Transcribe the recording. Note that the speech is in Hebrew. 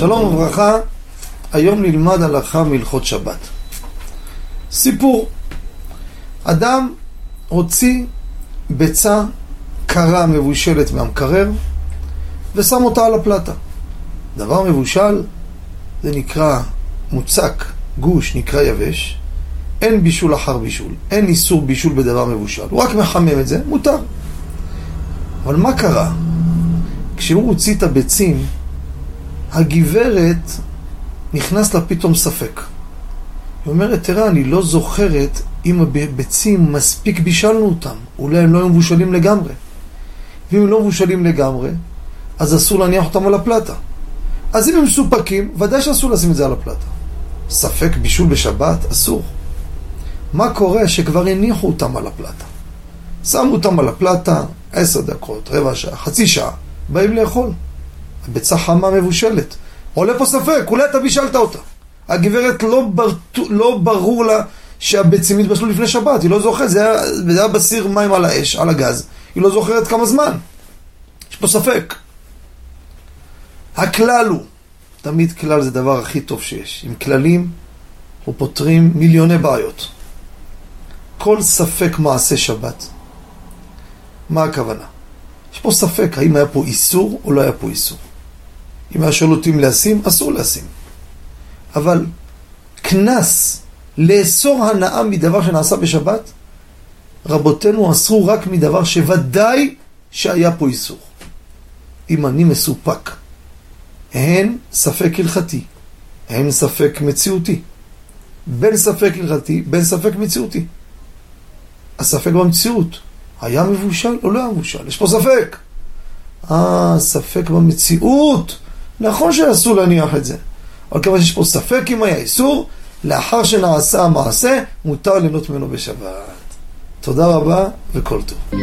שלום וברכה, היום נלמד הלכה מהלכות שבת. סיפור, אדם הוציא ביצה קרה מבושלת מהמקרר ושם אותה על הפלטה. דבר מבושל זה נקרא מוצק, גוש נקרא יבש, אין בישול אחר בישול, אין איסור בישול בדבר מבושל, הוא רק מחמם את זה, מותר. אבל מה קרה? כשהוא הוציא את הביצים, הגברת נכנס לה פתאום ספק. היא אומרת, תראה, אני לא זוכרת אם הביצים מספיק בישלנו אותם, אולי הם לא היו מבושלים לגמרי. ואם הם לא מבושלים לגמרי, אז אסור להניח אותם על הפלטה. אז אם הם מסופקים, ודאי שאסור לשים את זה על הפלטה. ספק בישול בשבת? אסור. מה קורה שכבר הניחו אותם על הפלטה? שמו אותם על הפלטה עשר דקות, רבע שעה, חצי שעה, באים לאכול. הביצה חמה מבושלת. עולה פה ספק, אולי אתה בישלת אותה. הגברת לא, בר... לא ברור לה שהביצים התבשלו לפני שבת, היא לא זוכרת, זה היה, היה בסיר מים על האש, על הגז, היא לא זוכרת כמה זמן. יש פה ספק. הכלל הוא, תמיד כלל זה דבר הכי טוב שיש. עם כללים, אנחנו פותרים מיליוני בעיות. כל ספק מעשה שבת. מה הכוונה? יש פה ספק, האם היה פה איסור או לא היה פה איסור. אם היה שואל אותי אם לשים, אסור לשים. אבל קנס, לאסור הנאה מדבר שנעשה בשבת, רבותינו אסרו רק מדבר שוודאי שהיה פה איסור. אם אני מסופק, הן ספק הלכתי, הן ספק מציאותי. בין ספק הלכתי, בין ספק מציאותי. הספק במציאות, היה מבושל או לא היה מבושל? יש פה ספק. אה, ספק במציאות. נכון שאסור להניח את זה. אבל כיוון שיש פה ספק אם היה איסור, לאחר שנעשה המעשה, מותר ליהנות ממנו בשבת. תודה רבה וכל טוב.